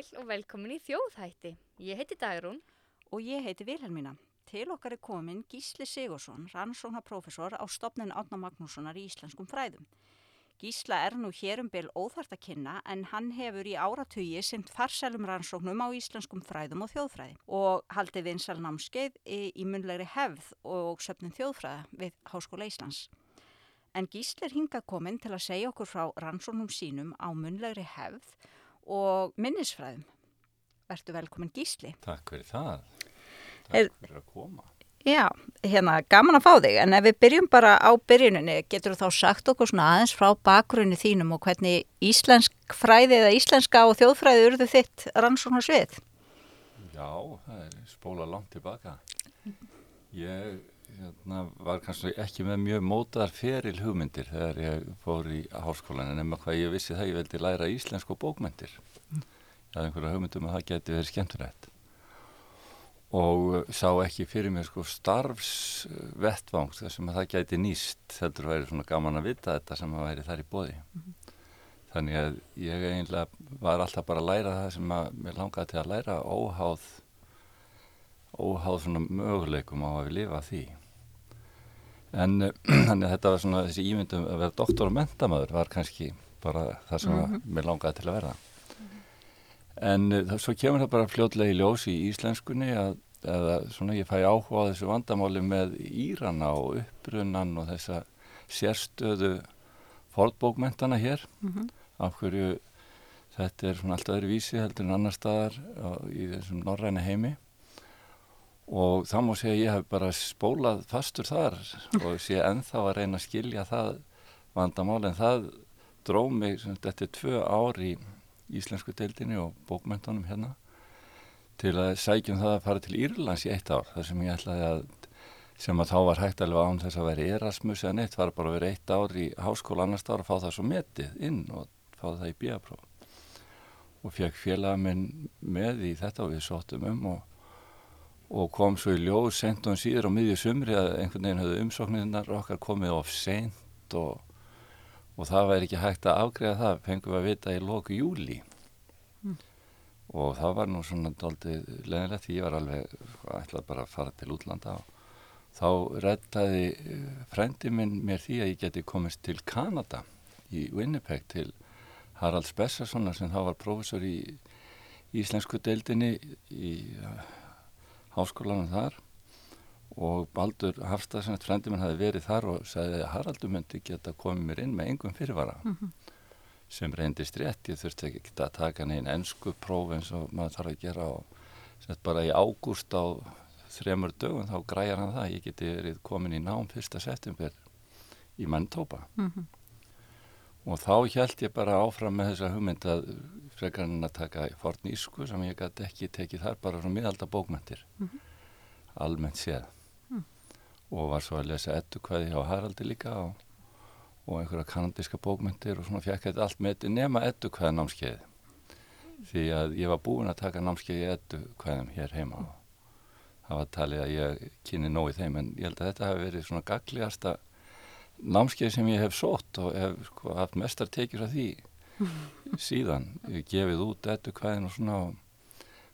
sæl og velkomin í þjóðhætti. Ég heiti Dagrún. Og ég heiti Vilhelmína. Til okkar er komin Gísli Sigursson, rannsóknarprofessor á stopnin Átna Magnússonar í Íslenskum fræðum. Gísla er nú hér um byl óþart að kynna en hann hefur í áratugi sint farsælum rannsóknum á íslenskum fræðum og þjóðfræði og haldi vinsal námskeið í munlegri hefð og söpnum þjóðfræða við Háskóla Íslands. En Gísli er hingað komin til að segja okkur frá rannsóknum sínum á munlegri hefð og minnisfræðum. Vertu velkomin Gísli. Takk fyrir það. Takk Er- fyrir að koma. Já, hérna, gaman að fá þig, en ef við byrjum bara á byrjuninni, getur þú þá sagt okkur svona aðeins frá bakgrunni þínum og hvernig íslensk fræði eða íslenska og þjóðfræði urðu þitt rannsóknar svið? Já, það er spóla langt tilbaka. Ég hérna, var kannski ekki með mjög mótaðar feril hugmyndir þegar ég fór í háskólan en nema hvað ég vissi það ég veldi læra íslensku bókmyndir. Ég hafði einhverja hugmyndum að það geti verið skemmtilegt. Og uh, sá ekki fyrir mér sko starfsvettvang þar sem að það gæti nýst heldur væri svona gaman að vita þetta sem að væri þar í bóði. Þannig að ég eiginlega var alltaf bara að læra það sem að mér langaði til að læra óháð, óháð svona möguleikum á að við lifa því. En eh, að þetta var svona þessi ímyndum að vera doktor og mentamöður var kannski bara það sem að mér langaði til að verða. En uh, svo kemur það bara fljótlega í ljós í íslenskunni að eða svona ég fæ áhuga á þessu vandamáli með Írana og upprunnan og þessa sérstöðu fornbókmentana hér. Af hverju þetta er svona allt öðru vísi heldur en annar staðar á, í þessum norræna heimi og það má segja ég hef bara spólað fastur þar og sé ennþá að reyna að skilja það vandamál. En það dró mig sagt, eftir tvö ár í íslensku deildinni og bókmentunum hérna til að sækjum það að fara til Írlands í eitt ár. Þar sem ég ætlaði að sem að þá var hægt alveg án þess að vera Erasmus eða neitt, var bara að vera eitt ár í háskóla annars ára og fá það svo metið inn og fá það í bíapróf og fekk félaga minn með í þetta og við sóttum um og, og kom svo í ljóð sent og síður á miðju sumri að einhvern veginn höfðu umsóknirnar okkar komið of sent og, og það væri ekki hægt að afgreða það, fengum við að vita í loku júli og það var nú svona daldið leðilegt því ég var alveg ætlað bara að fara til útlanda og þá rettaði eh, frændi minn mér því að ég geti komist til Kanada í Winnipeg til Haralds Bessarssonar sem þá var prófessor í íslensku deildinni í háskólanum þar. Og Baldur Hafstad sem frændi minn hafi verið þar og sagði að Haraldur myndi geta komið mér inn með engum fyrirvara. Sem reyndist rétt, ég þurfti ekki að taka neina ennsku próf eins og maður þarf að gera og sagt bara í ágúst á þremur dögum þá græjar hann það, ég geti verið komin í nám 1. september í Manitoba og þá held ég bara áfram með þessa hugmynd að frekar en að taka forn ísku sem ég gæti ekki tekið þar bara frá miðalda bókmyndir almennt séð. Og var svo að lesa eddukvæði hjá Haraldi líka og og einhverja kanadíska bókmyndir og svona fjekk þetta allt með nema eddu hvaða námskeiði því að ég var búinn að taka námskeiði hvaðum hér heima og það var talið að ég kynni nóg í þeim en ég held að þetta hafi verið svona gagligasta námskeið sem ég hef sótt og hef sko, haft mestar tekjur af því síðan. Ég gefið út eddu hvaðin og svona og,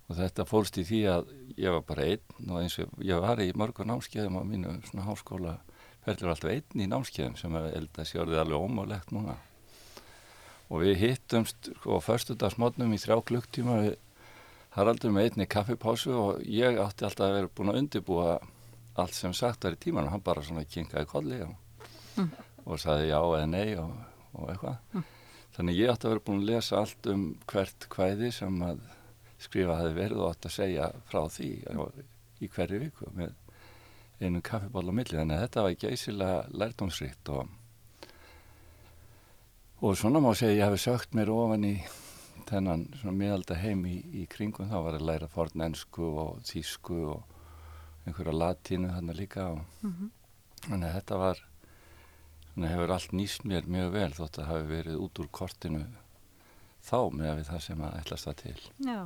og þetta fólst í því að ég var bara einn og eins og ég var í mörgur námskeiðum á mínu svona háskóla ferður alltaf einn í námskeiðum sem er eld að sé orðið alveg ómálegt núna. Og við hittumst sko, á förstudagsmótnum í þrjá klukktíma við Haraldur með einni kaffipásu og ég átti alltaf að vera búin að undibúa allt sem sagt var í tíman og hann bara svona kinkaði kolli og, mm. og saði já eða nei og, og eitthvað mm. þannig ég átti að vera búin að lesa allt um hvert hvæði sem að skrifa hafi verið og átti að segja frá því í hverju viku með einu kaffiból á milli þannig að þetta var geysilega lærdomsrikt og og svona má segja ég hafi sögt mér ofan í þennan svona miðalda heim í, í kringum þá var að læra fornensku og þísku og einhverja latínu þannig líka og mm -hmm. þannig að þetta var þannig hefur allt nýst mér mjög vel þótt að hafi verið út úr kortinu þá með við það sem að ætlast það til? Já,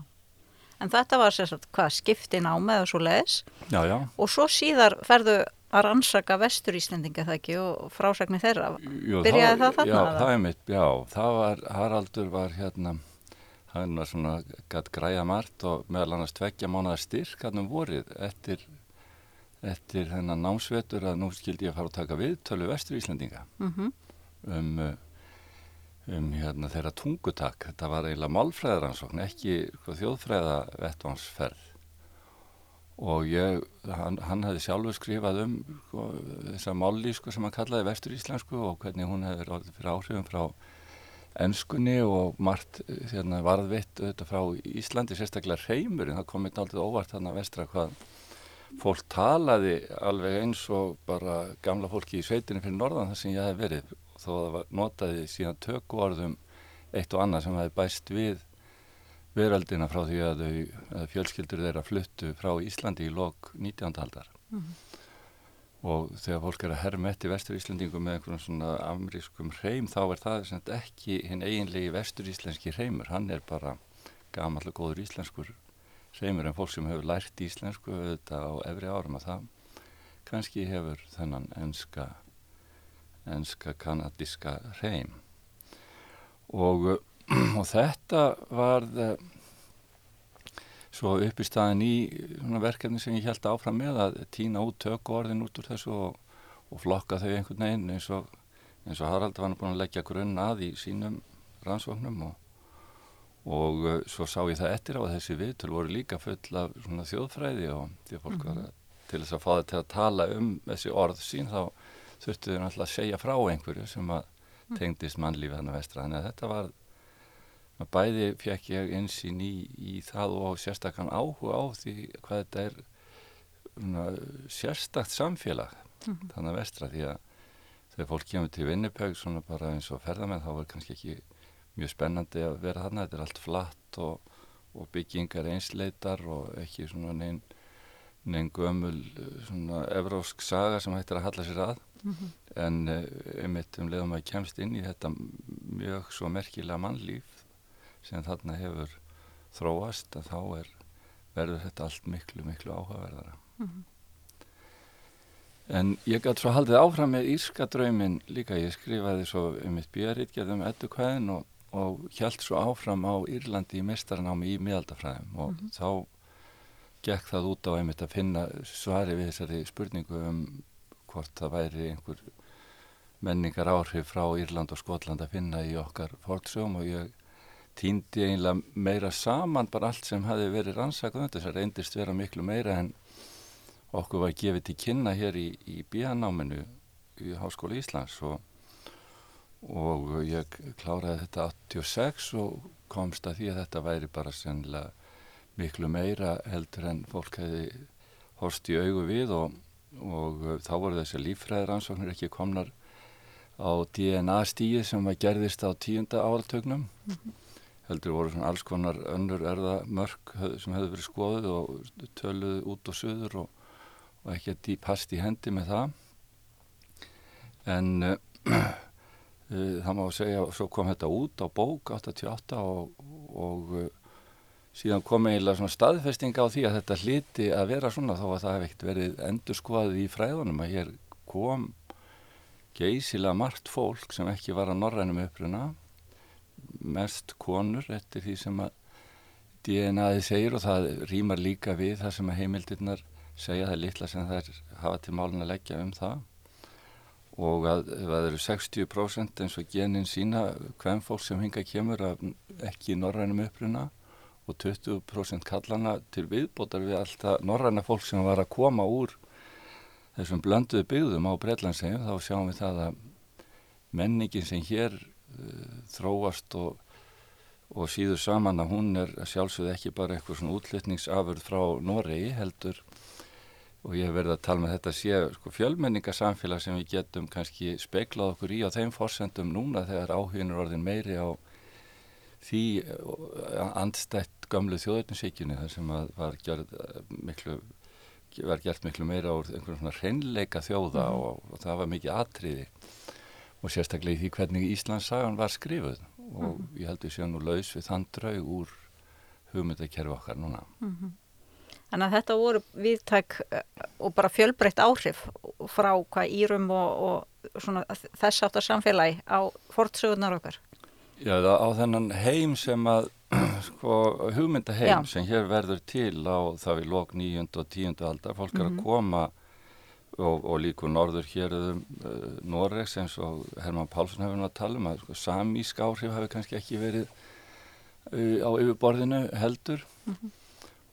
en þetta var sérstaklega hvað skiptin á með og svo leiðis Já, já. Og svo síðar ferðu að rannsaka vestur Íslendinga það ekki og frásagnir þeirra. Jú, Byrjaði það þarna, Já, það er mitt, já, það var, Haraldur var hérna, hann var svona gætt græja margt og meðal annars tveggja mánuða styrk hann um vorið eftir, eftir þennan námsvetur að nú skildi ég að fara að taka viðtölu vestur Íslandinga Mm um, uh, um hérna, þeirra tungutak. Þetta var eiginlega málfræðaransókn, ekki sko, þjóðfræða vettvansferð. Og ég, hann, hann hefði sjálfur skrifað um sko, þessa mállísku sem hann kallaði vestur íslensku og hvernig hún hefði orðið fyrir áhrifum frá ennskunni og margt hérna, varðvitt frá Íslandi, sérstaklega reymur, en það komið aldrei óvart þarna vestra hvað fólk talaði alveg eins og bara gamla fólki í sveitinu fyrir norðan þar sem ég hef verið þó að það var notaði síðan tökuorðum eitt og annað sem hefði bæst við veröldina frá því að, þau, að fjölskyldur þeirra fluttu frá Íslandi í lok 19. aldar Mhm. og þegar fólk er að herma eftir vestur Íslandingum með einhvern svona amrískum hreim þá er það ekki hinn eiginlegi vestur íslenski hreimur, hann er bara gamall og góður íslenskur hreimur en fólk sem hefur lært íslensku auðvitað á efri árum að það kannski hefur þennan enska enska kanadíska hreim. Og, og þetta var svo upp í staðin í verkefni sem ég held áfram með að týna út tökuorðin út úr þessu og, og flokka þau einhvern veginn eins og, eins og Harald var búin að leggja grunn að í sínum rannsóknum og, og uh, svo sá ég það eftir á að þessi viðtöl voru líka full af svona þjóðfræði og því að fólk var að, til þess að fá það til að tala um þessi orð sín þá þurftu þau náttúrulega að segja frá einhverju sem að tengdist mannlífi þannig vestra. Þannig að þetta var bæði fekk ég einsýn í, í það og sérstakann áhuga á því hvað þetta er una, sérstakt samfélag þannig að vestra. Því að þegar fólk kemur til Vinnipög svona bara eins og ferðamenn þá er kannski ekki mjög spennandi að vera þarna. Þetta er allt flatt og, og byggingar einsleitar og ekki svona neinn neinn gömul svona evrósk saga sem hættir að halla sér að. En uh, einmitt um leiðum að kemst inn í þetta mjög svo merkilega mannlíf sem þarna hefur þróast að þá er, verður þetta allt miklu, miklu áhugaverðara. En ég gæti svo haldið áfram með Írska drauminn líka, ég skrifaði svo um mitt björritgerðum eddukvæðin og, og hjælt svo áfram á Írlandi í mestarnámi í miðaldafræðum og þá gekk það út á einmitt að finna svari við þessari spurningu um hvort það væri einhver menningar áhrif frá Írland og Skotland að finna í okkar fórtsögum og ég týndi eiginlega meira saman bara allt sem hafi verið rannsakað þess að reyndist vera miklu meira en okkur var gefið til kynna hér í, í bíanáminu í Háskóla Íslands og, og ég kláraði þetta 86 og komst að því að þetta væri bara sennilega miklu meira heldur en fólk hefði horst í augu við og, og þá voru þessi líffræðiransóknir ekki komnar á DNA stíði sem að gerðist á tíunda áratögnum mm -hmm. heldur voru svona alls konar önnur erðamörk sem hefði verið skoðuð og töluð út og söður og, og ekki að past í hendi með það en uh, uh, það má segja svo kom þetta út á bók 88 og, og uh, síðan kom eiginlega svona staðfesting á því að þetta hliti að vera svona þó að það hef ekkert verið endur skoðið í fræðunum að hér kom geysilega margt fólk sem ekki var að norrænum uppruna mest konur eftir því sem að DNA-ið segir og það rýmar líka við það sem að heimildirnar segja það litla sem þær hafa til málun að leggja um það og að það eru 60% eins og genin sína hvem fólk sem hinga kemur að ekki norrænum uppruna og 20% kallana til viðbótar við alltaf norræna fólk sem var að koma úr þessum blönduðu byggðum á Breitlandsegjum þá sjáum við það að menningin sem hér uh, þróast og, og síður saman að hún er sjálfsögð ekki bara eitthvað svona útflutningsafurð frá Noregi heldur og ég hef verið að tala með þetta sé sko, fjölmenningarsamfélag sem við getum kannski speiklað okkur í á þeim fórsendum núna þegar áhugin er orðin meiri á því andstætt gamlu þjóðurninsíkjunni þar sem var gert miklu, var gert miklu meira úr einhvern svona hreinleika þjóða mm. og, og það var mikið atriði og sérstaklega í því hvernig Íslandssagan var skrifuð og mm. ég held við séum nú laus við þann draug úr hugmyndakerfi okkar núna. Mm -hmm. Þannig að þetta voru viðtæk og bara fjölbreytt áhrif frá hvað írum og, og þess áttar samfélagi á fortsögurnar okkar. Já, á þennan heim sem að sko, hugmyndaheim sem hér verður til á þá í lok 9. og 10. aldar. Fólk er að Mhm. koma og, og líku norður hér um uh, Noregs eins og Herman Pálsson hefur nú að tala um að sko, samísk áhrif hafi kannski ekki verið uh, á yfirborðinu heldur og, uh,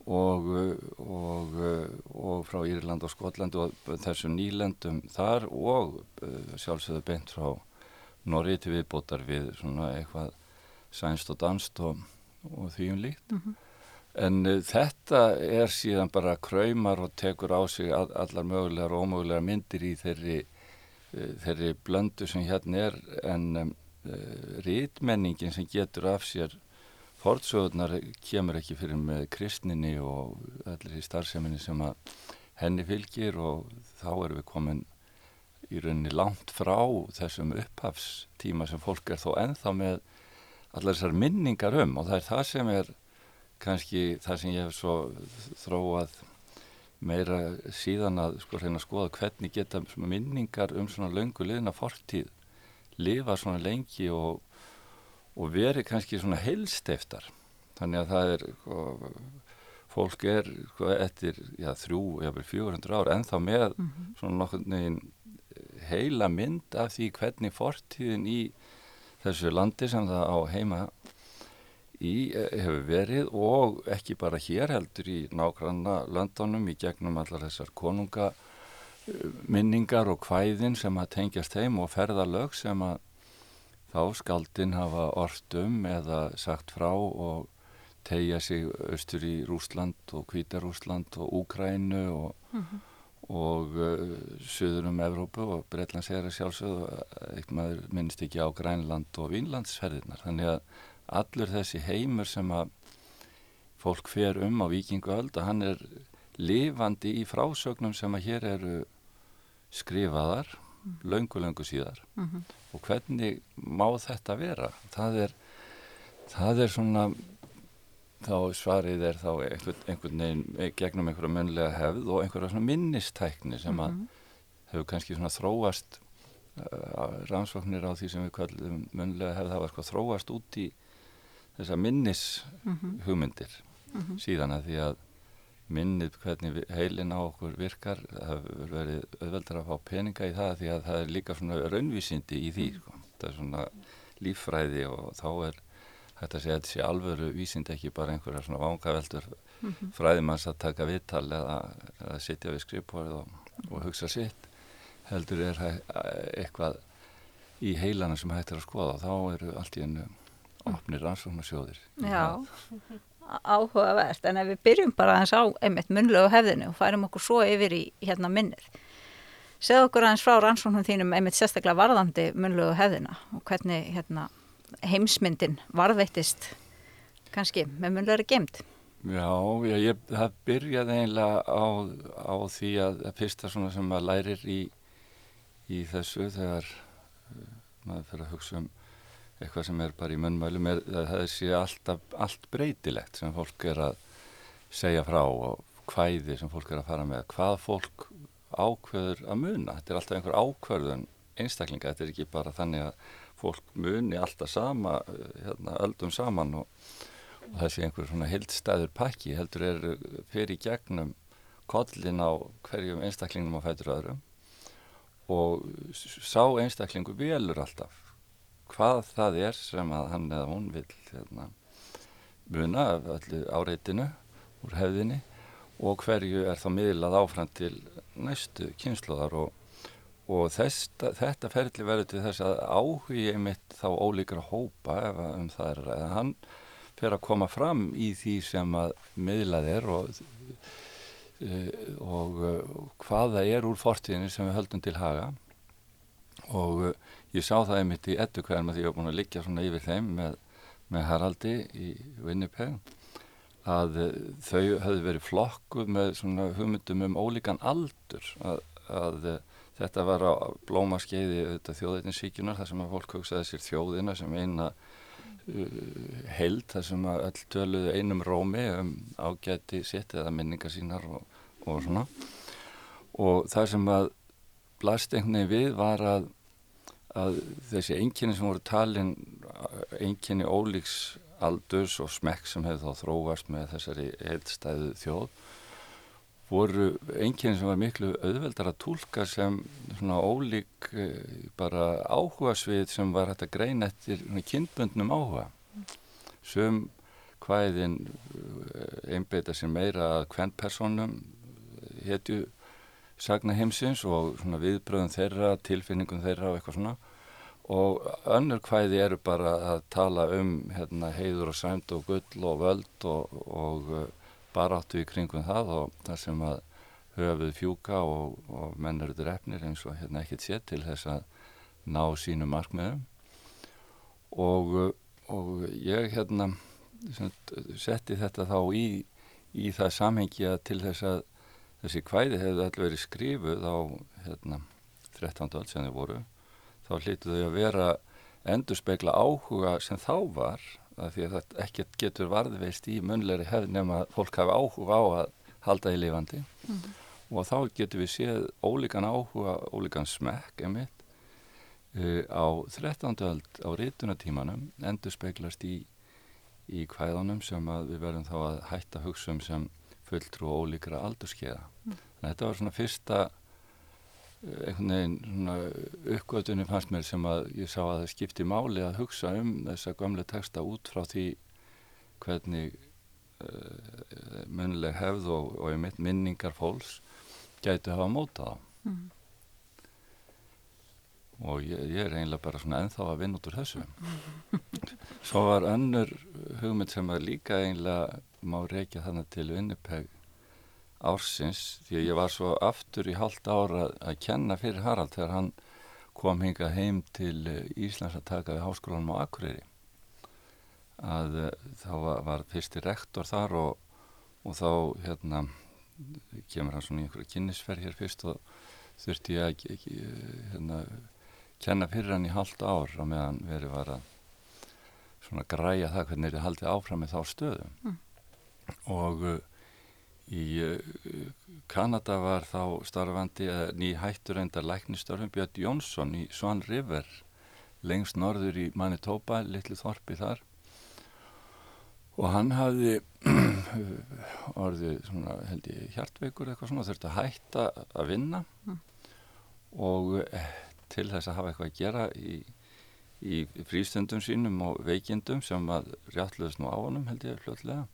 og, uh, og frá Írland og Skotland og þessu nýlendum þar og uh, sjálfsögðu beint frá Norri til viðbótar við svona eitthvað sænst og danst og, og því um líkt. En uh, þetta er síðan bara kraumar og tekur á sig all, allar mögulegar og ómögulegar myndir í þeirri, uh, þeirri blöndu sem hérna er en um, uh, rítmenningin sem getur af sér fortsöðunar kemur ekki fyrir með kristninni og allir í starfseminni sem að henni fylgir og þá erum við komin í rauninni langt frá þessum upphafstíma sem fólk er þó ennþá með allar þessar minningar um. Og það er það sem er kannski það sem ég hef svo þróað meira síðan að sko reyna að skoða hvernig geta minningar um svona löngu liðna fortíð lifa svona lengi og, og veri kannski svona heilsteiftar þannig að það er sko, fólk er sko, eftir já, þrjú, jáfnvel 400 ár ennþá með svona nokkur neginn heila mynd af því hvernig fortíðin í þessu landi sem það á heima í eh, hefur verið og ekki bara hér heldur í nágranna löndunum í gegnum allar þessar konunga eh, minningar og kvæðin sem að tengjast heim og ferðalög sem að þá skaldin hafa orft um eða sagt frá og tegja sig austur í Rúsland og Kvítarúsland og Úkrænu og, og uh, söður um Evrópu og Breitlands er að sjálfsögðu eitthvað maður minnst ekki á Grænland og Vínlandsferðirnar. Þannig að allur þessi heimur sem að fólk fer um á vikinguöld að hann er lifandi í frásögnum sem að hér eru skrifaðar löngu, löngu síðar og hvernig má þetta vera? Það er það er svona þá svarið er þá einhvern, einhvern veginn gegnum einhverja munlega hefð og einhverja svona minnistækni sem að hefur kannski svona þróast uh, rannsóknir á því sem við kallum munlega hefð hafa sko þróast út í þessa minnis hugmyndir síðan að því að minnið hvernig heilin á okkur virkar það verið auðveldar að fá peninga í það því að það er líka svona raunvísindi í því sko. það er svona líffræði og þá er að segja að þetta sé alvöru vísindi ekki bara einhverja svona vangaveldur fræðimanns að taka viðtal eða, eða sitja við skrifborð og, og hugsa sitt heldur er eitthvað í heilana sem hægt er að skoða. Og þá eru allt í ennu opnir rannsóknarsjóðir. Já, áhugavert, en ef við byrjum bara aðeins á einmitt munlegu hefðinu og færum okkur svo yfir í hérna minnið. Segð okkur aðeins frá rannsóknum þínum einmitt sérstaklega varðandi munlegu hefðina og hvernig hérna, heimsmyndin varðveittist kannski með munlegri gemd. Já, já ég, það byrjaði eiginlega á, á því að að fyrsta svona sem maður lærir í, í þessu þegar uh, maður fyrir að hugsa um eitthvað sem er bara í munnmælum er að það sé alltaf allt breytilegt sem fólk er að segja frá og hvæði sem fólk er að fara með. Hvað fólk ákveður að muna. Þetta er alltaf einhver ákveðun einstaklinga, þetta er ekki bara þannig að fólk muni alltaf sama hérna, öldum saman og og það sé einhver svona heildstæður pakki heldur er fyrir gegnum kollin á hverjum einstaklingum á fætur öðrum. Og sá einstaklingu velur alltaf hvað það er sem að hann eða hún vil hérna, muna af öllu áreitinu úr hefðinni og hverju er þá miðlað áfram til næstu kynsluðar og, og þesta, þetta ferli verður til þess að áhugi einmitt þá ólíkra hópa ef um það er að hann fer að koma fram í því sem að miðlað er og, uh, og uh, hvað það er úr fortíðinni sem við höldum til haga. Og uh, ég sá það einmitt í ettu hverjum að ég var búin að liggja svona yfir þeim með, með Haraldi í Winnipeg að uh, þau höfðu verið flokkuð með svona hugmyndum um ólíkan aldur að, að uh, þetta var á blómaskeiði þjóðeitinsíkjunar þar sem að fólk hugsaði sér þjóðina sem eina uh, held þar sem að öll töluðu einum rómi um ágæti sitt eða minningar sínar og, og svona. Og það sem að blast einhvern veginn við var að, að þessi einkinni sem voru talin einkinni ólíks aldurs og smekk sem hefði þá þróast með þessari heilstæðu þjóð voru einnkjörn sem var miklu auðveldar að tólka sem svona ólík eh, bara áhuga svið sem var hægt að greina eftir kynbundnum áhuga. Sem hvaðin eh, einbeita sér meira að hvern personum hetju sagna heimsins og viðbröðum þeirra, tilfinningum þeirra og eitthvað svona. Og önnur hvaði eru bara að tala um hérna, heiður og sæmt og gull og völd og, og uh, baráttu í kringum það og það sem að höfuð fjúka og, og menn eru drefnir eins og hérna ekkert sé til þess að ná sínu markmiðum. Og, uh, og ég hérna setti þetta þá í, í það samhengja til þess að þessi kvæði hefði allveg verið skrifuð á hérna, 13. öll sem þau voru þá hlýttu þau að vera endur speikla áhuga sem þá var því að þetta ekkert getur varðveist í munleiri hefð nema að fólk hafi áhuga á að halda í lifandi mm -hmm. og þá getur við séð ólíkan áhuga, ólíkan smekk emitt uh, á 13. öll á rítunatímanum endur speiklast í, í kvæðunum sem við verðum þá að hætta hugsa um sem fulltrú og ólíkra aldurskeiða. Mm. Þetta var svona fyrsta eh, einhvern veginn svona uppgötunni fannst mér sem að ég sá að það skipti máli að hugsa um þessa gamle texta út frá því hvernig uh, munnileg hefð og, og ég mitt minningar fólks gæti hafa mótað á. Mm. Og ég, ég er eiginlega bara svona enþá að vinna út úr þessu. Svo var önnur hugmynd sem að líka eiginlega má reykja þannig til Winnipeg ársins því að ég var svo aftur í halvt ára að kenna fyrir Harald þegar hann kom hinga heim til eh, Íslands að taka við háskólanum á Akureyri. Að uh, þá var, var fyrsti rektor þar og, og þá hérna kemur hann svona í einhverja kynnisferð hér fyrst og þurfti ég að hérna, kenna fyrir hann í halvt ár á meðan verið var að svona græja það hvernig er þið haldið áfram með þá stöðum mm og uh, í uh, Kanada var þá starfandi uh, ný hættur endar læknistörfum Björn Jónsson í Swan River lengst norður í Manitoba, litlu þorpi þar. Og hann hafði orðið svona held ég hjartveikur eitthvað svona þurfti að hætta að vinna. Mm. og eh, til þess að hafa eitthvað að gera í, í frístundum sínum og veikindum sem að réttluðist nú á honum held ég hlutlega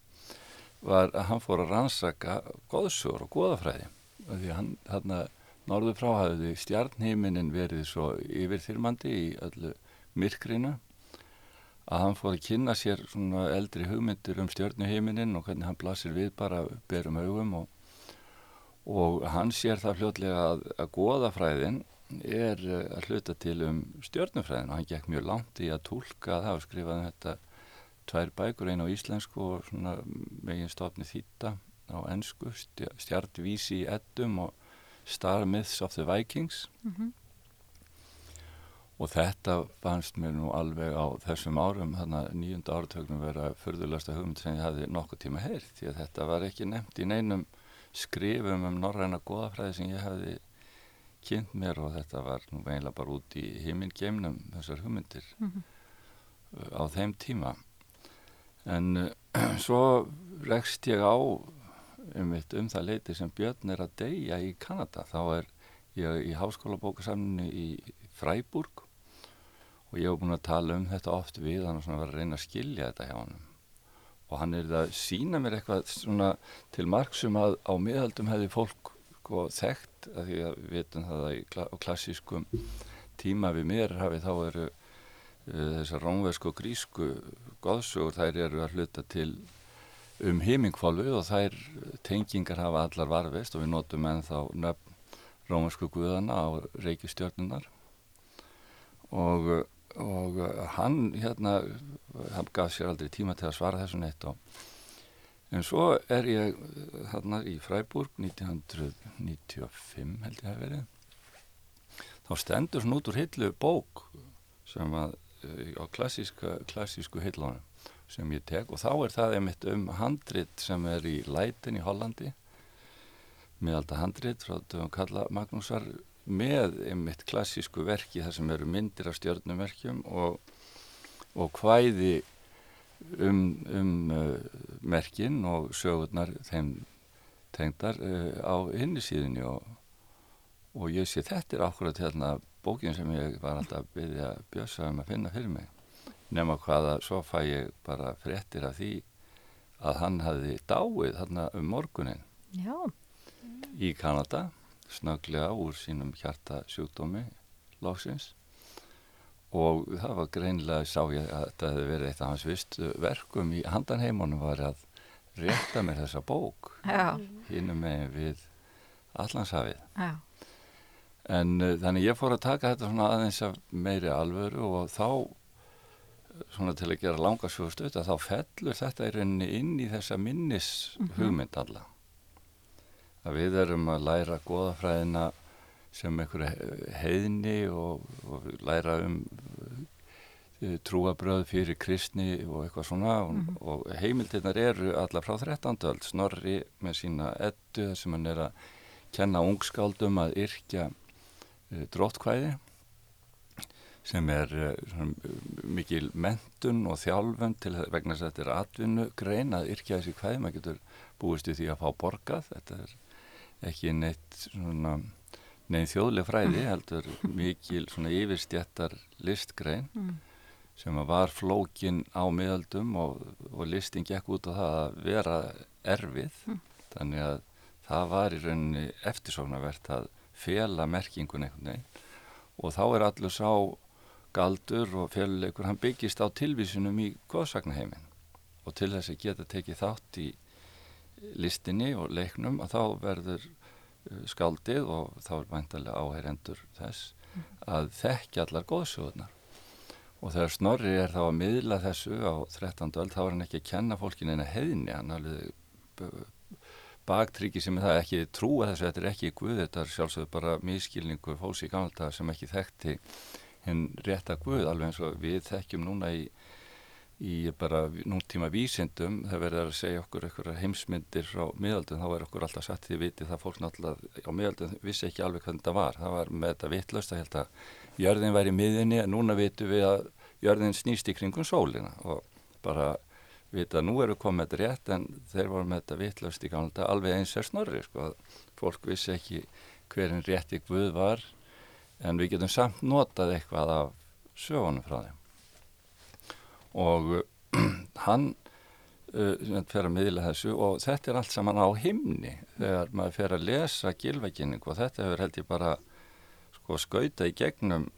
var að hann fór að rannsaka góðsjór og góðafræði því hann hérna norður frá hafði stjarnheiminin verið svo yfirþyrmandi í öllu myrkrinu að hann fór að kynna sér svona eldri hugmyndir um stjörnuheiminin og hvernig hann blasir við bara berum augum og, og hann sér það fljótlega að, að góðafræðin er að hluta til um stjörnufræðin og hann gekk mjög langt í að tólka það og skrifaði um þetta tvær bækur, eina á íslensku og svona megin stofni þýtta á ennsku, stjartvísi í eddum og Star Myths of the Vikings mm -hmm. og þetta fannst mér nú alveg á þessum árum, þannig að nýjunda áratögnum vera förðulegsta hugmynd sem ég hafði nokkuð tíma heyrt, því að þetta var ekki nefnt í neinum skrifum um norræna goðafræði sem ég hafði kynnt mér og þetta var nú eiginlega bara út í heimingeimnum þessar hugmyndir mm -hmm. á þeim tíma en uh, svo rekst ég á um, um það leiti sem Björn er að deyja í Kanada. Þá er ég í háskóla bókasamninu í Freiburg og ég hef búin að tala um þetta oft við hann og svona var að reyna að skilja þetta hjá hann og hann er að sína mér eitthvað svona til margsum að á miðaldum hefði fólk sko, þekkt að því að við veitum það að á klassískum tíma við mér hafi þá eru þessar rómversku og grísku goðsugur þær eru að hluta til um heimingfálfu og þær tengingar hafa allar varfist og við notum ennþá nöfn rómarsku guðana á reykistjörnunar og, og hann hérna hann gaf sér aldrei tíma til að svara þessu neitt og en svo er ég hérna í Freiburg 1995 held ég að verið. Þá stendur svona út úr hillu bók sem að Eh, á klassísku heilunum sem ég tek og þá er það einmitt um handrit sem er í Lætin í Hollandi miðalda handrit frá dögum Kalla Magnúsar með einmitt klassísku verki þar sem eru myndir af stjórnumerkjum og, og hvæði um, um uh, merkin og sögurnar þeim tengdar uh, á hinni síðinni og, og ég sé þetta er akkurat hérna bókin sem ég var alltaf að byggja bjösa um að finna fyrir mig nema hvaða svo fæ ég bara fréttir af því að hann hafi dáið þarna um morgunin Já. í Kanada snöglega úr sínum hjartasjúkdómi lóksins og það var greinlega sá ég að þetta hefði verið eitt af hans vist verkum í handanheimunum var að rétta mér þessa bók. Hinnum með við Allandshafið Já. En uh, þannig ég fór að taka þetta svona aðeins af meiri alvöru og þá svona til að gera langa sjóðstöð að þá fellur þetta í rauninni inn í þessa minnis hugmynd alla. Að við erum að læra goðafræðina sem einhverju heiðni og, og læra um uh, trúabröð fyrir kristni og eitthvað svona. Og, og heimildirnar eru alla frá 13. öld. Snorri með sína ettu sem hann er að kenna ungskáldum að yrkja uh, dróttkvæði sem er uh, svona, mikil mentun og þjálfun til vegna þess að þetta er atvinnu grein að yrkja þessi kvæði, maður getur búist við því að fá borgað, þetta er ekki neitt svona neinn þjóðleg fræði, heldur mikil svona yfirstjættar listgrein Mm. sem var flókin á miðaldum og, og listin gekk út á það að vera erfið. Þannig að það var í rauninni eftirsóknarvert að fela merkingun einhvern veginn og þá er allur sá galdur og féluleikur, hann byggist á tilvísunum í góðsagnaheimin og til þess að geta tekið þátt í listinni og leiknum að þá verður uh, skaldið og þá er væntalega áheyrendur þess að þekkja allar góðsjóðunar og þegar Snorri er þá að miðla þessu á 13. öld þá er hann ekki að kenna fólkin eina heiðni hann alveg b- baktryggi sem er það ekki trúa þessu þetta er ekki Guð, þetta er sjálfsögðu bara miskilningu fólks í gamla sem ekki þekkti hinn rétta Guð alveg eins og við þekkjum núna í í bara nútíma vísindum það verður að segja okkur eitthvað heimsmyndir frá miðaldum, þá er okkur alltaf satt því viti það fólk náttúrulega á miðaldum vissi ekki alveg hvernig það var, það var með þetta vittlöst að held að jörðin væri miðinni en núna vitum við að jörðin snýst í kringum sólina og bara vita að nú eru komið þetta rétt en þeir voru með þetta vittlöst í gamla alveg eins er snorri sko, fólk vissi ekki hverinn rétti Guð var en við getum samt notað eitthvað af sögunum frá þeim. Og hann uh, fer að miðla þessu og þetta er allt saman á himni þegar maður fer að lesa gilvækynning og þetta hefur held ég bara sko skauta í gegnum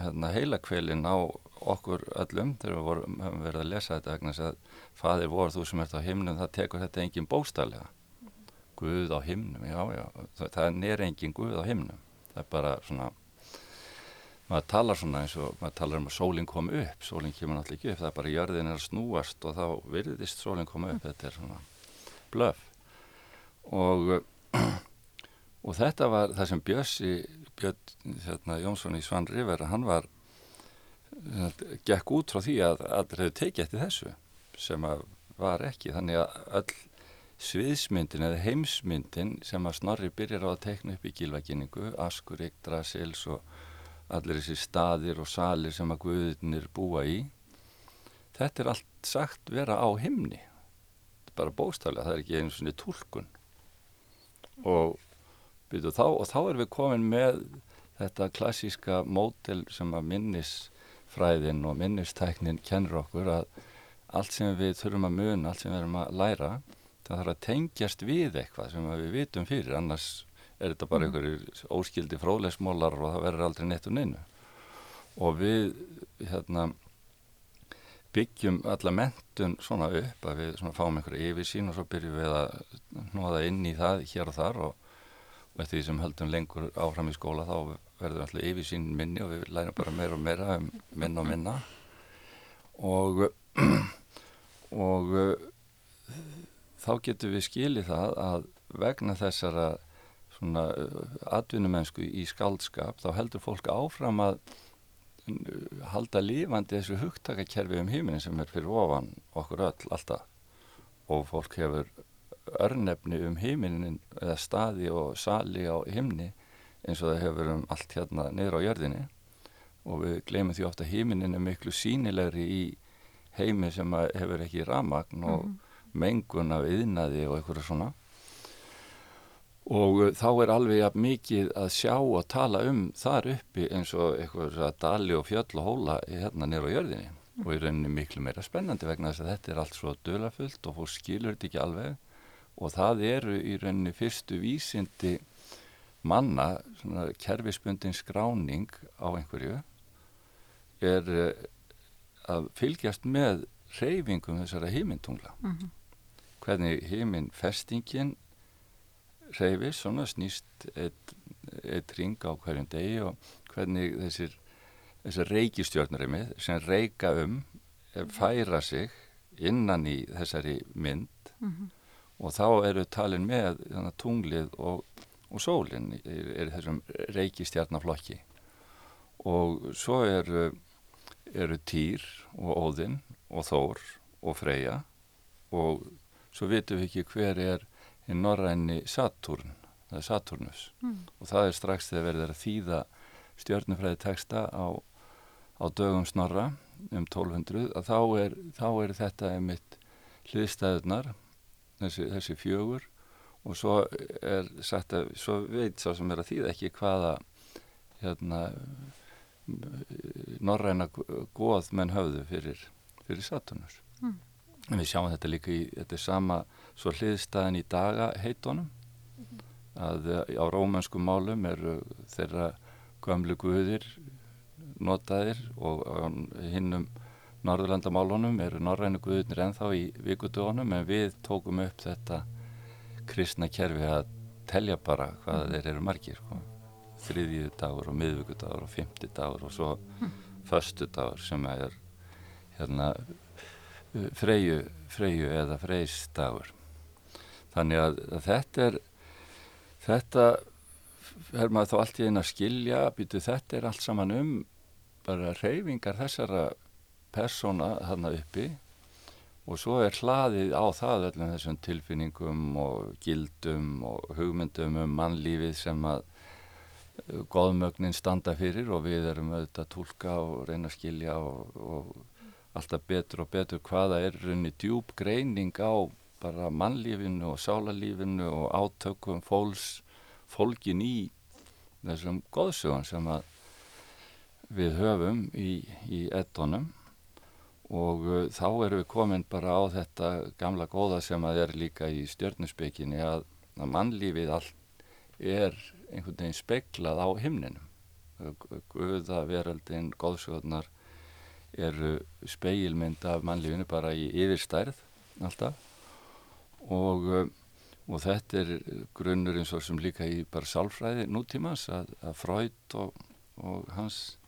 hérna, heilakveilin á okkur öllum þegar við vorum, höfum verið að lesa þetta vegna þess að fadir voru þú sem ert á himnum það tekur þetta engin bóstælega Guð á himnum, já já það, það er engin Guð á himnum. Það er bara svona maður talar svona eins og maður talar um að sólinn kom upp, sólinn kemur náttúrulega ekki upp það er bara jörðin er að snúast og þá virðist sólinn koma upp, þetta er svona blöf og og þetta var það sem Bjössi Björn hérna, Jónsson í Svan Rivera hann var gekk út frá því að allir hefur tekið eftir þessu sem að var ekki. Þannig að öll sviðsmyndin eða heimsmyndin sem að Snorri byrjar á að tekna upp í gilvækningu, Askur, Yggdrasils og allir þessi staðir og salir sem að guðinir búa í þetta er allt sagt vera á himni. Er bara bóstaflega, það er ekki einu svona tólkun og, byrju, þá, og þá erum við komin með þetta klassíska mótel sem að minnisfræðin og minnistæknin kennur okkur að allt sem við þurfum að muna, allt sem við erum að læra það þarf að tengjast við eitthvað sem við vitum fyrir, annars er þetta bara einhverjir óskildi fróðlegsmólar og það verður aldrei neitt og neinu. Og við hérna byggjum alla mentun svona upp að við svona fáum einhverju yfirsýn og svo byrjum við að nóða inn í það hér og þar og, og eftir því sem höldum lengur áfram í skóla þá verður alltaf yfirsýn minni og við lærum bara meira og meira um minna og minna. Og og þá getum við skilið það að vegna þessara svona atvinnumennsku í skaldskap þá heldur fólk áfram að halda lífandi þessu hugtakakerfi um heiminin sem er fyrir ofan okkur öll alltaf. Og fólk hefur örnefni um heiminin eða staði og sali á himni eins og það hefur um allt hérna niður á jörðinni. Og við glemum því ofta heiminin er miklu sínilegri í heimi sem hefur ekki ramagn og mengun af yðnaði og eitthvað svona. Og uh, þá er alveg mikið að sjá og tala um þar uppi eins og eitthvað dali og fjöll og hóla hérna nýra á jörðinni. Og í rauninni miklu meira spennandi vegna þess að þetta er allt svo dölafullt og fólk skilur þetta ekki alveg. Og það eru í rauninni fyrstu vísindi manna, svona kerfisbundin skráning á einhverju er uh, að fylgjast með reyfingum þessara heimintungla hvernig heiminfestingin reyfis, svona snýst eitt, eitt ring á hverjum degi og hvernig þessir, þessir reykistjórnurimi sem reyka um eh, færa sig innan í þessari mynd. Og þá eru talin með þannig, tunglið og, og sólinn er, er þessum reykistjarnaflokki og svo eru, eru Týr og Óðinn og Þór og Freyja og svo vitum við ekki hver er í norræni Saturn, það er Saturnus Mm. og það er strax þegar verður að þýða stjörnufræði texta á, á dögum snorra um 1200 að þá er, þá er þetta einmitt hliðstæðunar þessi, þessi fjögur og svo er sagt að svo veit sá sem er að þýða ekki hvaða hérna norræna góð menn höfðu fyrir, fyrir Saturnus Mm. en við sjáum þetta líka í þetta er sama svo hliðstæðin í daga heitunum að eh, á rómansku málum eru þeirra gömlu guðir notaðir og hinnum Norðurlandamálunum eru norrænu guðirnir ennþá í vikudögunum en við tókum upp þetta kristna kerfi að telja bara hvað þeir eru margir sko. þriðju dagur og miðvíkudagur og fymti dagur og svo föstu dagur sem er hérna freyju, freyju eða freys dagur þannig að, að þetta er þetta er maður þá allt í einn að skilja býtu þetta er allt saman um bara reyfingar þessara persóna þarna uppi og svo er hlaðið á það öllum þessum tilfinningum og gildum og hugmyndum um mannlífið sem að uh, góðmögnin standa fyrir og við erum auðvitað að tólka og reyna að skilja og, og alltaf betur og betur hvaða er runni djúb greining á bara mannlífinu og sálarlífinu og átökum fólks, fólkin í þessum góðsögun sem að við höfum í, í eddonum og uh, þá erum við komin bara á þetta gamla góða sem að er líka í stjörnusbygginni að, að mannlífið allt er einhvern veginn speklað á himninum. Guða, veröldin, góðsögurnar eru speilmynd af mannlífinu bara í yfirstærð alltaf og, uh, og þetta er grunnur eins og sem líka í bara sálfræði nútímas að, að Freud og, og hans uh,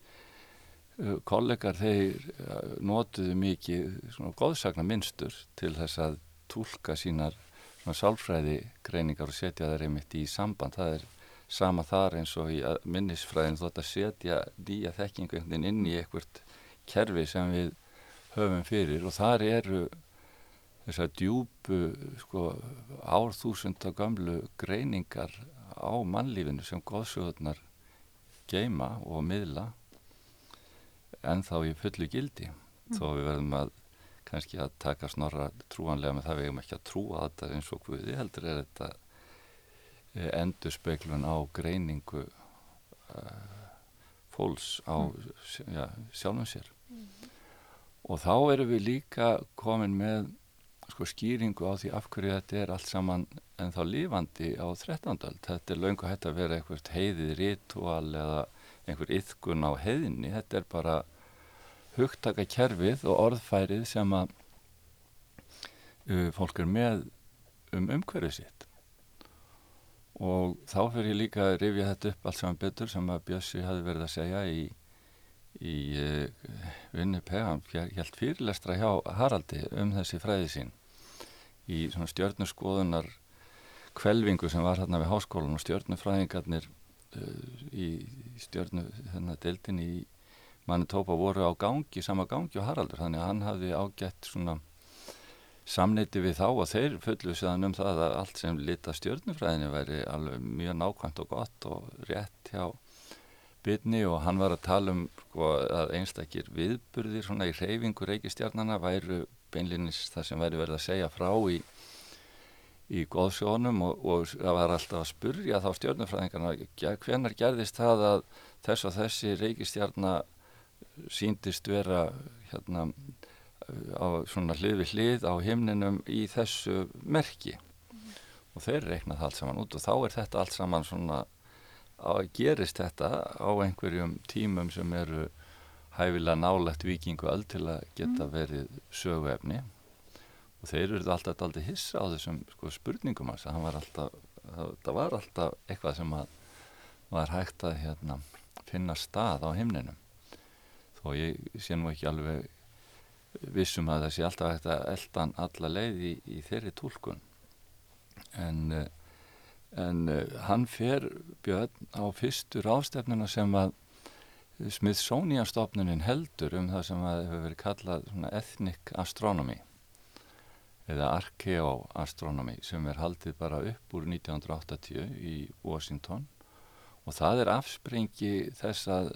kollegar þeir uh, notuðu mikið svona góðsagna minnstur til þess að tólka sínar svona sálfræði greiningar og setja þær einmitt í samband. Það er sama þar eins og í uh, minnisfræðin þótt að setja nýja þekkingu inn í einhvert kerfi sem við höfum fyrir og þar eru þessar djúbu sko árþúsunda gamlu greiningar á mannlífinu sem góðsögurnar geima og miðla en þá í fullu gildi þó við verðum að kannski að taka snorra trúanlega með það við eigum ekki að trúa þetta eins og Guði heldur er þetta eh, endurspeglun á greiningu uh, fólks á mm. ja, sjálfum sér og þá erum við líka komin með sko skýringu á því af hverju þetta er allt saman en þá lífandi á 13. öld. Þetta er löngu hægt að vera eitthvað heiðið ritual eða einhver yðkun á heiðinni. Þetta er bara hugtaka kerfið og orðfærið sem að uh, fólk er með um umhverfið sitt. Og þá fyrir ég líka að rifja þetta upp allt saman betur sem að Bjössi hafi verið að segja í, í uh, Winnipeg, hann held fyrirlestra hjá Haraldi um þessi fræði sín í svona stjörnurskoðunar kvelvingu sem var hérna við háskólan og stjörnufræðingarnir uh, í stjörnu hérna deildin í Manitoba voru á gangi, sama gangi og Haraldur þannig að hann hafði ágætt svona samneiti við þá og þeir fullu séðan um það að allt sem lita stjörnufræðinni væri alveg mjög nákvæmt og gott og rétt hjá bytni og hann var að tala um sko, að einstakir viðburðir svona í reyfingu reykistjarnana væru beinlinnins það sem væri verið að segja frá í, í góðsjónum og, og það var alltaf að spurja þá stjórnufræðingarna hvenar gerðist það að þess og þessi reykistjarna síndist vera hérna á svona hlið við hlið á himninum í þessu merki? Og þeir reiknað allt saman út og þá er þetta allt saman svona að gerist þetta á einhverjum tímum sem eru hæfilega nálegt vikingu öll til að geta verið söguefni þeir eru alltaf alltaf hissa á þessum sko, spurningum hans að var alltaf, það var alltaf eitthvað sem var hægt að hérna, finna stað á himninum. Þó ég sé nú ekki alveg vissum að það sé alltaf hægt að eldan alla leið í, í þeirri tólkun en uh, en uh, hann fer Björn á fyrstur ástefnuna sem að Smithsonian-stofnunin heldur um það sem að hefur verið kallað ethnic astronomy eða archeoastronomy sem er haldið bara upp úr 1980 í Washington og það er afspringi þess að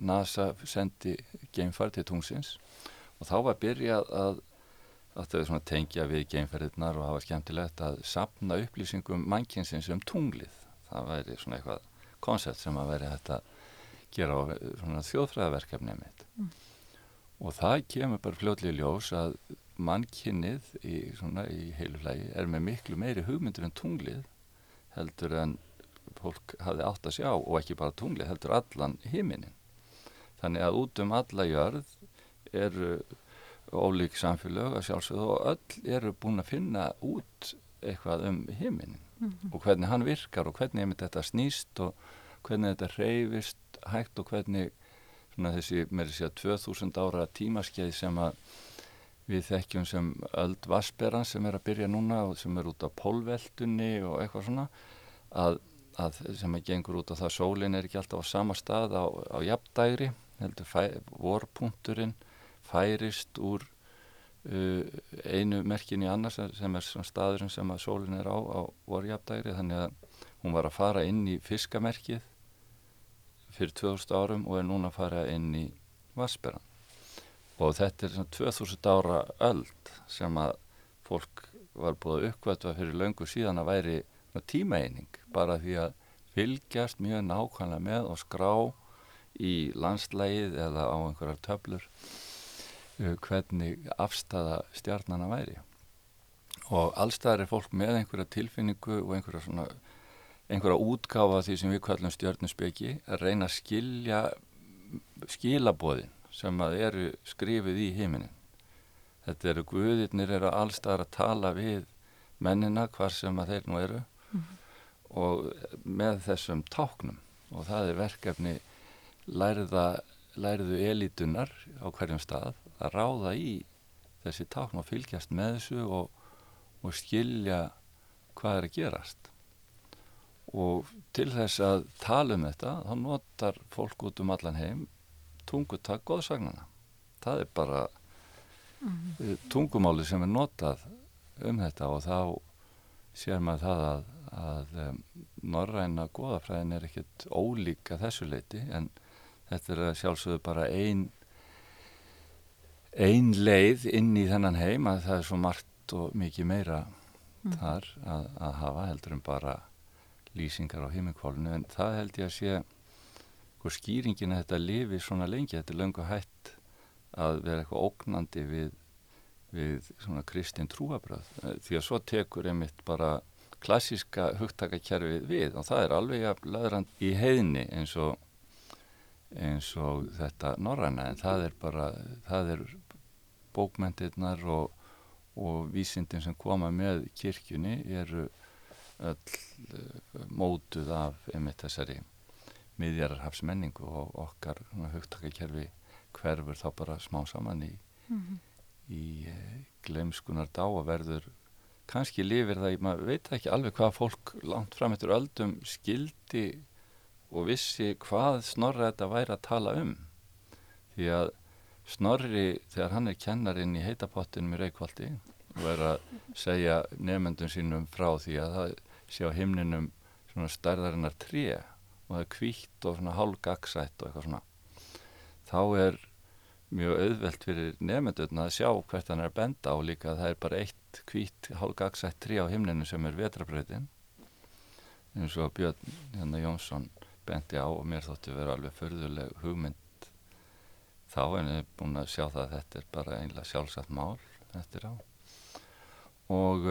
NASA sendi geimfar til tungsins og þá var byrjað að að þau tengja við geimferðirnar og hafa skemmtilegt að sapna upplýsingum mannkynsins um tunglið. Það væri svona eitthvað koncept sem að veri hægt að gera á þjóðfræðaverkefnið mitt. Mm. Og það kemur bara fljóðlega ljós að mannkynnið í, í heilu hlægi er með miklu meiri hugmyndur en tunglið heldur en fólk hafi átt að sjá og ekki bara tunglið heldur allan himinin. Þannig að út um alla jörð eru ólík samfélög að sjálfsögðu og öll eru búin að finna út eitthvað um heiminn mm -hmm. og hvernig hann virkar og hvernig þetta snýst og hvernig þetta reyfist hægt og hvernig svona, þessi með þessi að 2000 ára tímaskeið sem að við þekkjum sem öll vassberan sem er að byrja núna og sem er út á pólveldunni og eitthvað svona að, að sem að gengur út á það sólinn er ekki alltaf á sama stað á, á jafndægri vorpunkturinn færist úr uh, einu merkin í annars sem er staðurinn sem að sólinn er á á vorjafdægri þannig að hún var að fara inn í fiskamerkið fyrir 2000 árum og er núna að fara inn í Vassberan og þetta er svona 2000 ára öld sem að fólk var búið að uppvætva fyrir löngu síðan að væri tímaeining. Bara því að fylgjast mjög nákvæmlega með og skrá í landslægið eða á einhverjar töflur Uh, hvernig afstæða stjarnana væri. Og allstæðar er fólk með einhverja tilfinningu og einhverja svona einhverja útgáfa því sem við kallum stjörnusbyggi að reyna að skilja skilabóðin sem að eru skrifið í heiminin þetta eru guðirnir eru allstæðar að tala við mennina hvar sem að þeir nú eru. Mm -hmm. og með þessum táknum. Og það er verkefni lærða, lærðu elitunar á hverjum stað að ráða í þessi tákn og fylgjast með þessu og, og skilja hvað er að gerast. Og til þess að tala um þetta þá notar fólk út um allan heim tungutak góðsagnana það er bara mm -hmm. tungumáli sem er notað um þetta og þá sér maður það að, að um, norræna góðafræðin er ekkert ólíka þessu leiti en þetta er sjálfsögðu bara einn ein leið inn í þennan heim að það er svo margt og mikið meira mm. þar að, að hafa heldur en bara lýsingar á heimingkválinu en það held ég að sé sko skýringin að þetta lifi svona lengi, þetta er löngu hætt að vera eitthvað ógnandi við, við svona kristin trúabröð því að svo tekur einmitt bara klassíska hugtakakerfið við og það er alveg að laðrand í heiðni eins og eins og þetta norræna en það er bara, það er bókmentirnar og, og vísindin sem koma með kirkjunni eru öll uh, mótuð af einmitt þessari miðjararhafsmenningu og okkar hugtakakerfi hverfur þá bara smá saman í, mm -hmm. í uh, glemskunar dá og verður kannski lifir það, maður veit ekki alveg hvað fólk langt fram eftir öldum skildi og vissi hvað snorra þetta væri að tala um því að Snorri þegar hann er kennarinn í heitapottinum í Reykjóldi og er að segja nefnendum sínum frá því að það sé á himninum svona stærðarinnar tré og það er kvítt og svona hálgagsætt og eitthvað svona þá er mjög auðvelt fyrir nefndurna að sjá hvert hann er að benda á líka það er bara eitt kvítt hálgagsætt trí á himninu sem er vetrabröðin eins og Björn hérna, Jónsson bendi á og mér þóttu vera alveg förðuleg hugmynd þá en ég er búin að sjá það að þetta er bara einlega sjálfsagt mál eftir á. Og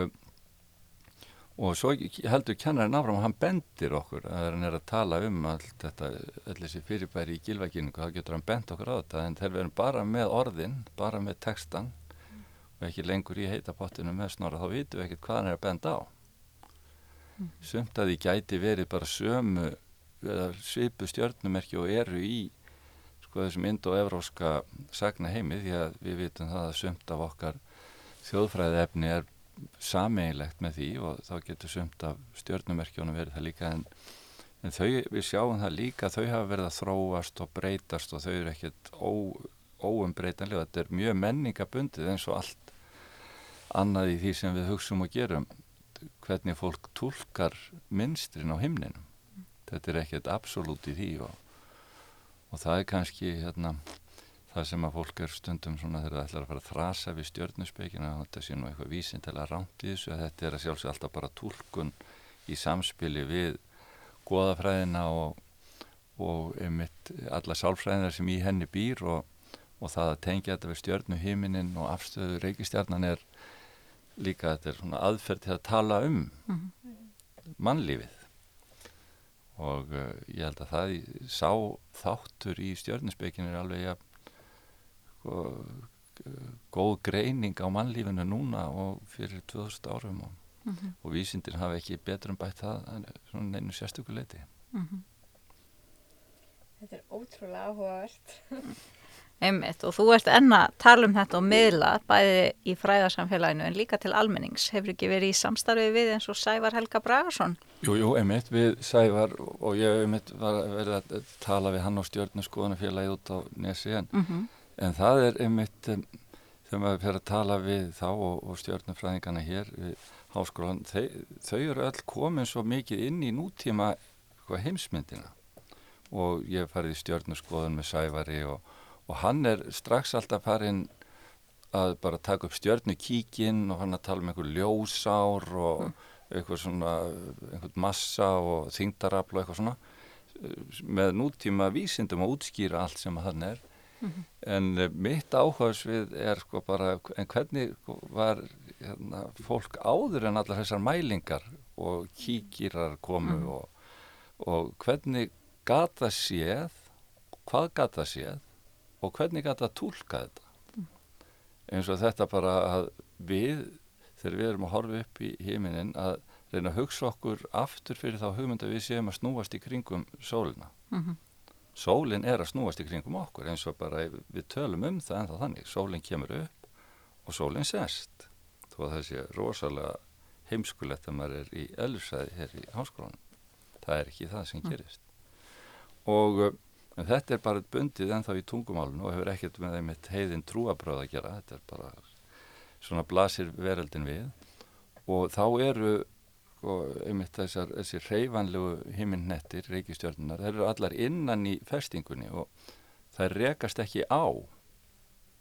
og svo heldur kennarinn áfram og hann bendir okkur að hann er að tala um allt þetta, allir þessi fyrirbæri í gilvækningu, þá getur hann bent okkur á þetta en þegar við erum bara með orðin, bara með textan mm. og ekki lengur í heitapottinu með snorra, þá vitum við ekkert hvað hann er að benda á mm. sumt að því gæti verið bara sömu svipu stjörnumerki og eru í sko þessum indo-evróska sagna heimi því að við vitum það að sumt af okkar þjóðfræði efni er sameigilegt með því og þá getur sumt af stjórnumerkjónum verið það líka en, en þau, við sjáum það líka þau hafa verið að þróast og breytast og þau eru ekkert óumbreytanlega þetta er mjög menningabundið eins og allt annað í því sem við hugsaum og gerum hvernig fólk tólkar minstrin á himninum. Þetta er ekkert absolutt í því og, og það er kannski hérna það sem að fólk er stundum svona þegar það ætlar að fara að þrasa við stjörnuspeikina og þetta sé nú eitthvað vísintilega rámt í þessu að þetta er að sjálfsög alltaf bara tólkun í samspili við goðafræðina og, og einmitt alla sálfræðinar sem í henni býr og, og það að tengja þetta við stjörnuhiminin og afstöðu reykistjarnan er líka þetta er svona aðferð til að tala um mm -hmm. mannlífið og uh, ég held að það sá þáttur í stjörnuspeikinu er alveg að sko, góð greining á mannlífinu núna og fyrir 2000 árum og, mm -hmm. og vísindir hafa ekki betur en bætt það en svona einu sérstökuleiti mm -hmm. Þetta er ótrúlega áhugavert Einmitt og þú ert enna tala um þetta og miðla bæði í fræðarsamfélaginu en líka til almennings. Hefur ekki verið í samstarfið við eins og Sævar Helga Bragarsson? Jú, jú, einmitt við Sævar og ég einmitt var verið að tala við hann á stjórnarskoðanafélagið út á Nesi en mm -hmm en það er einmitt þegar maður fyrir að tala við þá og, og stjórnumfræðingana hér við háskólan, þau, þau eru öll komin svo mikið inn í nútíma sko, heimsmyndina og ég farið í stjórnarskoðun með Sævari og, og hann er strax alltaf farin að bara taka upp stjórnukíkin og hann að tala um einhver ljósár og mm. eitthvað svona einhvern massa og þingdarafl og eitthvað svona með nútíma vísindum að útskýra allt sem hann er Mm -hmm. En uh, mitt áhugaðsvið er sko bara, en hvernig var hérna, fólk áður en allar þessar mælingar og kíkirar komu mm -hmm. og, og hvernig gata séð, hvað gata séð og hvernig gata tólka þetta. Mm -hmm. Eins og þetta bara að við, þegar við erum að horfa upp í heiminin, að reyna að hugsa okkur aftur fyrir þá hugmynda við séum að snúast í kringum sólina. Mhm sólinn er að snúast í kringum okkur eins og bara við tölum um það en það þannig, sólinn kemur upp og sólinn sest. Þó að það sé rosalega heimskulegt að maður er í elfsæði hér í háskólanum. Það er ekki það sem mm. gerist. Og uh, þetta er bara bundið ennþá í tungumálun og hefur ekkert með þeim heiðin trúabröð að gera. Þetta er bara svona blasir veröldin við. Og þá eru sko, einmitt þessar, þessi reyfanlegu himinnettir, reykistjörnunar, þeir eru allar innan í festingunni og það rekast ekki á.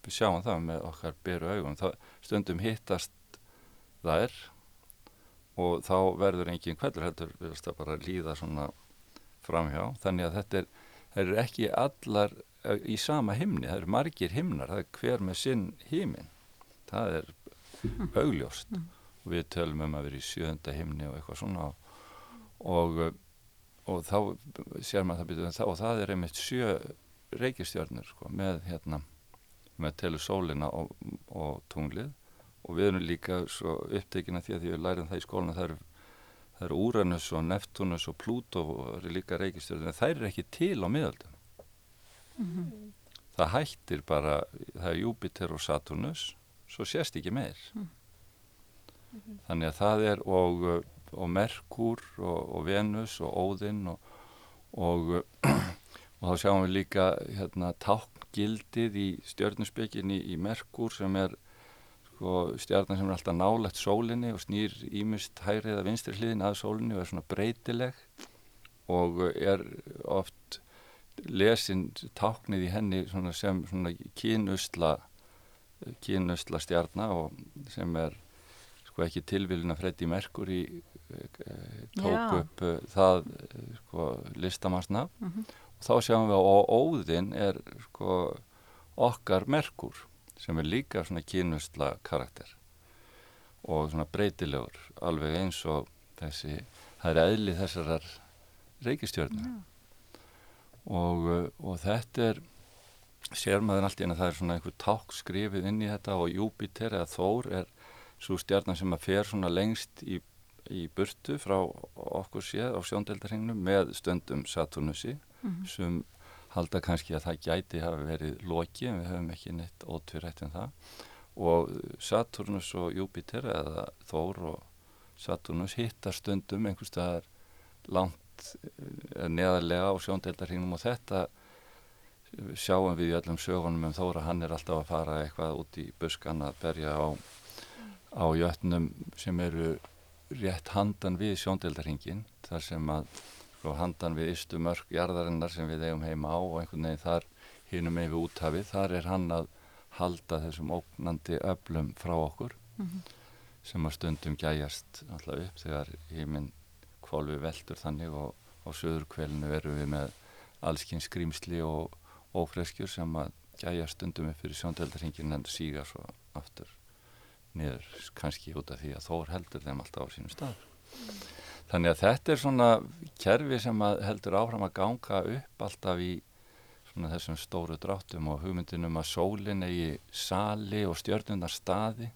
Við sjáum það með okkar beru augum. Það stundum hittast þær og þá verður engin kvældur heldur við veist að bara líða svona framhjá. Þannig að þetta er, er ekki allar eh, í sama himni, það eru margir himnar, það er hver með sinn himin. Það er augljóst. Mm við tölum um að vera í sjöunda himni og eitthvað svona og, og þá sér maður það byrjuð og það er einmitt sjö reykistjörnur sko, með hérna með telur sólina og, og tunglið. Og við erum líka svo upptekina því að því við lærum það í skóluna það eru, það eru Uranus og Neptunus og Pluto og eru líka reykistjörnur en það er ekki til á miðaldum mm -hmm. það hættir bara það er Júpiter og Saturnus svo sést ekki meir. Mm mm -hmm. þannig að það er og, og Merkur og, og Venus og Óðinn og, og þá sjáum við líka hérna, tákgildið í stjörnusbygginni í Merkur sem er sko, stjarnan sem er alltaf nálegt sólinni og snýr ímist hæri eða vinstri hliðin að sólinni og er svona breytileg og er oft lesin táknið í henni svona sem kynusla kynusla stjarnar sem er sko ekki tilvílun að Freddi Mercury eh, tók Já. upp uh, það eh, sko listamannsna Mhm. og þá sjáum við að Óðinn er sko okkar Merkur sem er líka svona kynusla karakter og svona breytilegur alveg eins og þessi það er eðli þessarar reykistjörnu Já. og, og þetta er sér maður allt í en að það er svona einhver ták skrifið inn í þetta og Júpiter eða Þór er svo stjarnan sem að fer svona lengst í, í burtu frá okkur séð á sjóndeldarhengnum með stöndum Saturnusi Mhm. sem halda kannski að það gæti hafa verið loki en við höfum ekki neitt ótvírætt en það og Saturnus og Júpiter eða Þór og Saturnus hittar stundum einhvers staðar langt eh, neðarlega á sjóndeldarhingnum og þetta sjáum við í öllum sögunum um Þóra hann er alltaf að fara eitthvað út í buskan að berja á, á jötnum sem eru rétt handan við sjóndeldarhingin þar sem að sko, handan við ystu mörg jarðarinnar sem við eigum heima á og einhvern veginn þar hinum með við úthafið, þar er hann að halda þessum ógnandi öflum frá okkur Mhm. sem að stundum gæjast alltaf upp þegar híminn kvolvi veldur þannig og á söður kvelinu erum við með allskinn skrýmsli og ófreskjur sem að gæja stundum upp fyrir sjóndeldarhingin en síga svo aftur niður kannski út af því að Þór heldur þeim alltaf á sínum stað. Þannig að þetta er svona kerfi sem heldur áfram að ganga upp alltaf í svona þessum stóru dráttum og hugmyndinum að sólinn eigi sali og stjörnunar staði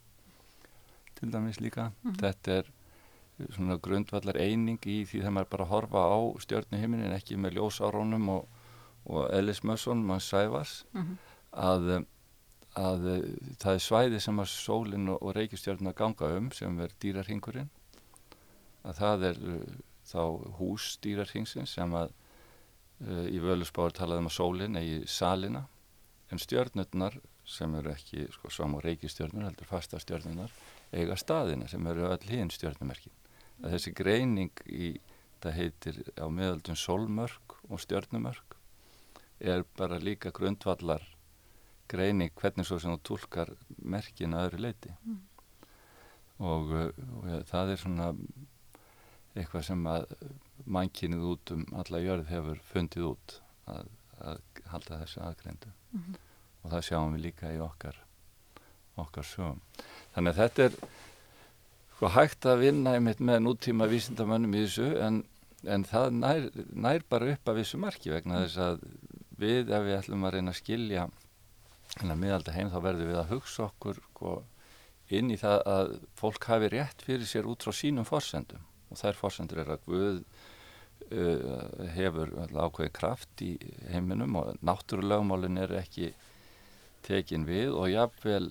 til dæmis líka. Þetta er svona grundvallar eining í því þegar maður bara horfa á stjörnuhiminin ekki með ljósárónum og, og eðlismössunum og sæfars Mhm. að, að það er svæði sem að sólinn og, og reykistjörnuna ganga um sem er dýrarhingurinn að það er uh, þá hús dýrarhingsins sem að uh, í völusbáður talaði um að sólinn eigi salina. En stjörnurnar sem eru ekki sko sam og reykistjörnur heldur fasta stjörnunar eiga staðina sem eru öll hinn stjörnumerkin. Að þessi greining í það heitir á meðaldum sólmörk og stjörnumörk er bara líka grundvallar greining hvernig svo sem þú tólkar merkin að öðru leiti Mm. og, uh, og ja, það er svona eitthvað sem að mannkinnið út um alla jörð hefur fundið út að, að halda þessu aðgreindu Mhm. og það sjáum við líka í okkar okkar sögum þannig að þetta er sko hægt að vinna einmitt með nútíma vísindamönnum í þessu en, en það nær, nær bara upp að vissu marki vegna þess að við ef við ætlum að reyna að skilja hennar miðalda heim þá verðum við að hugsa okkur sko, inn í það að fólk hafi rétt fyrir sér út frá sínum forsendum. Og þær forsendur er að Guð uh, hefur ákveði kraft í heiminum og náttúrulögmálin er ekki tekin við og jafnvel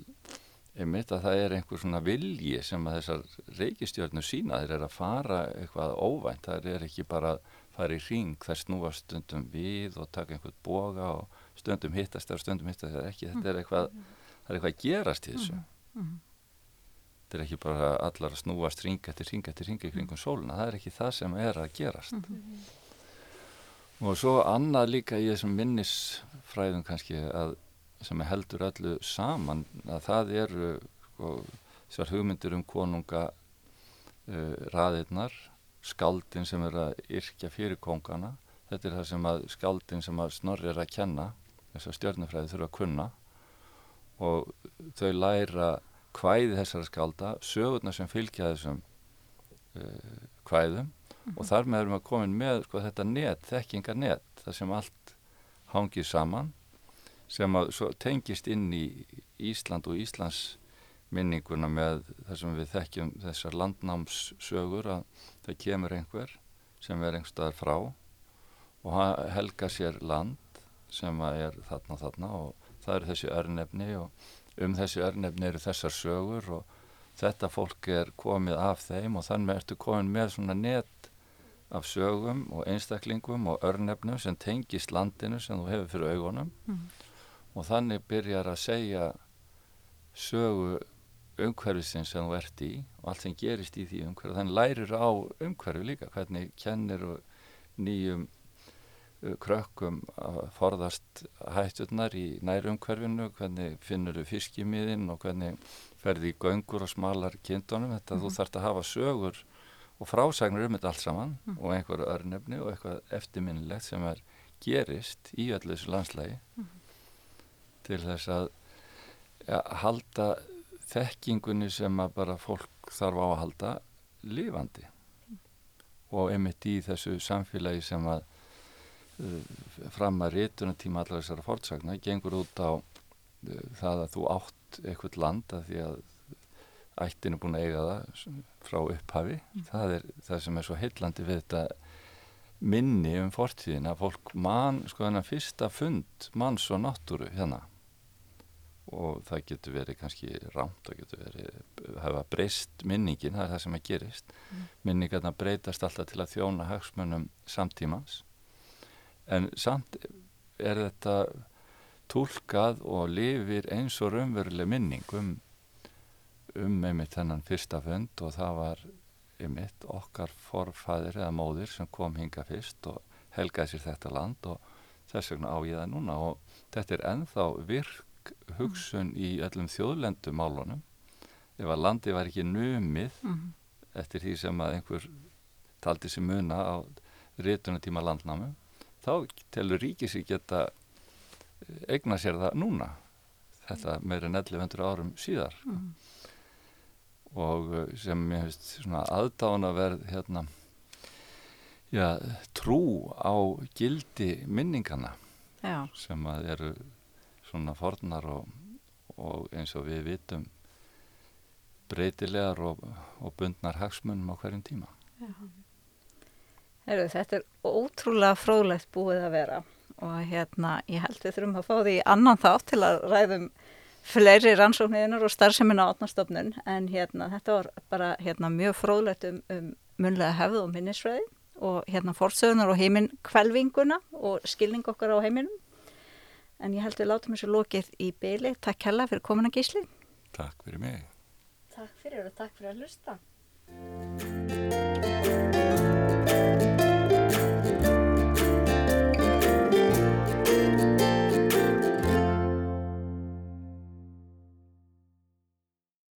einmitt að það er einhver svona vilji sem að þessar reykistjörnur sína þeir eru að fara eitthvað óvænt það er ekki bara að fara í ring þær snúa stundum við og taka einhvern boga og stundum hittast þar stundum hittast þar ekki þetta er eitthvað, það er eitthvað að gerast í þessu. Mhm. þetta er ekki bara allar að snúast ring eftir ring eftir ring í kringum sóluna það er ekki það sem er að gerast. Og svo annað líka í þessum minnisfræðum kannski að sem heldur öllu saman að það eru sko, þessar hugmyndir um konunga uh, raðirnar skaldin sem er að yrkja fyrir kongana þetta er það sem að skaldin sem að snorri er að kenna þessar stjörnufræði þurfa að kunna og þau læra kvæði þessara skálda, sögurnar sem fylgja þessum uh, kvæðum og þar með erum við komin með sko, þetta net, þekkingar net, það sem allt hangið saman sem að svo tengist inn í Ísland og Íslands minninguna með það sem við þekkjum þessar landnámssögur að það kemur einhver sem er einhverstaðar frá og helga sér land sem er þarna þarna og það eru þessi örnefni og um þessi örnefni eru þessar sögur og þetta fólk er komið af þeim og þannig ertu komin með svona net af sögum og einstaklingum og örnefnum sem tengist landinu sem þú hefur fyrir augunum Mhm. og þannig byrjar að segja sögu umhverfisins sem þú ert í og allt sem gerist í því umhverfi þannig lærir á umhverfi líka hvernig kennir og nýjum krökkum að forðast hætturnar í nærumhverfinu, hvernig finnur þau fiskimiðinn og hvernig ferði í göngur og smalar kindunum. Þetta þú þarfst að hafa sögur og frásagnir um þetta allt saman og einhverju örnefni og eitthvað eftirminnilegt sem er gerist í öllu þessu landslægi til þess að ja, halda þekkingunni sem að bara fólk þarf á að halda lifandi. Og einmitt í þessu samfélagi sem að fram að rétuna tíma allar þessara fortsagna gengur út á uh, það að þú átt eitthvað land að því að ættin er búin að eiga það frá upphafi. Það er það sem er svo heillandi við þetta minni um fortíðin að fólk mann, sko þennan fyrsta fund manns og náttúru hérna. Og það getur verið kannski rámt, það getur verið hafa breyst minningin, það er það sem að gerist. Mm. minningarna breytast alltaf til að þjóna hagsmunum samtímans en samt er þetta tólkað og lifir eins og raunveruleg minning um, um einmitt þennan fyrsta fund og það var einmitt okkar forfæðir eða móðir sem kom hinga fyrst og helgaði sér þetta land og þess vegna á ég það núna. Og þetta er enþá virk hugsun í öllum þjóðlendumálunum. Ef að landi var ekki numið mm eftir því sem að einhver taldi sér muna á rétunatíma landnámu þá telur ríkið sér geta eigna sér það núna þetta meirinn 1100 árum síðar mm og sem ég hefist svona aðdána verð hérna já, trú á gildi minningana Já. sem að eru svona fornar og, og eins og við vitum breytilegar og, og bundnar hagsmunum á hverjum tíma. Heru, þetta er ótrúlega fróðlegt búið að vera og hérna ég held við þurfum að fá því annan þátt til að ræðum fleiri rannsóknirinnar og starfsemina átnastofnun en hérna þetta var bara hérna mjög fróðlegt um, um munlega hefð og minnisfræði og hérna fórsögnar og heiminn kvelvinguna og skilning okkar á heiminum en ég held við látum þessu lokið í byli. Takk hella fyrir komuna gísli. Takk fyrir mig. Takk fyrir og takk fyrir að hlusta.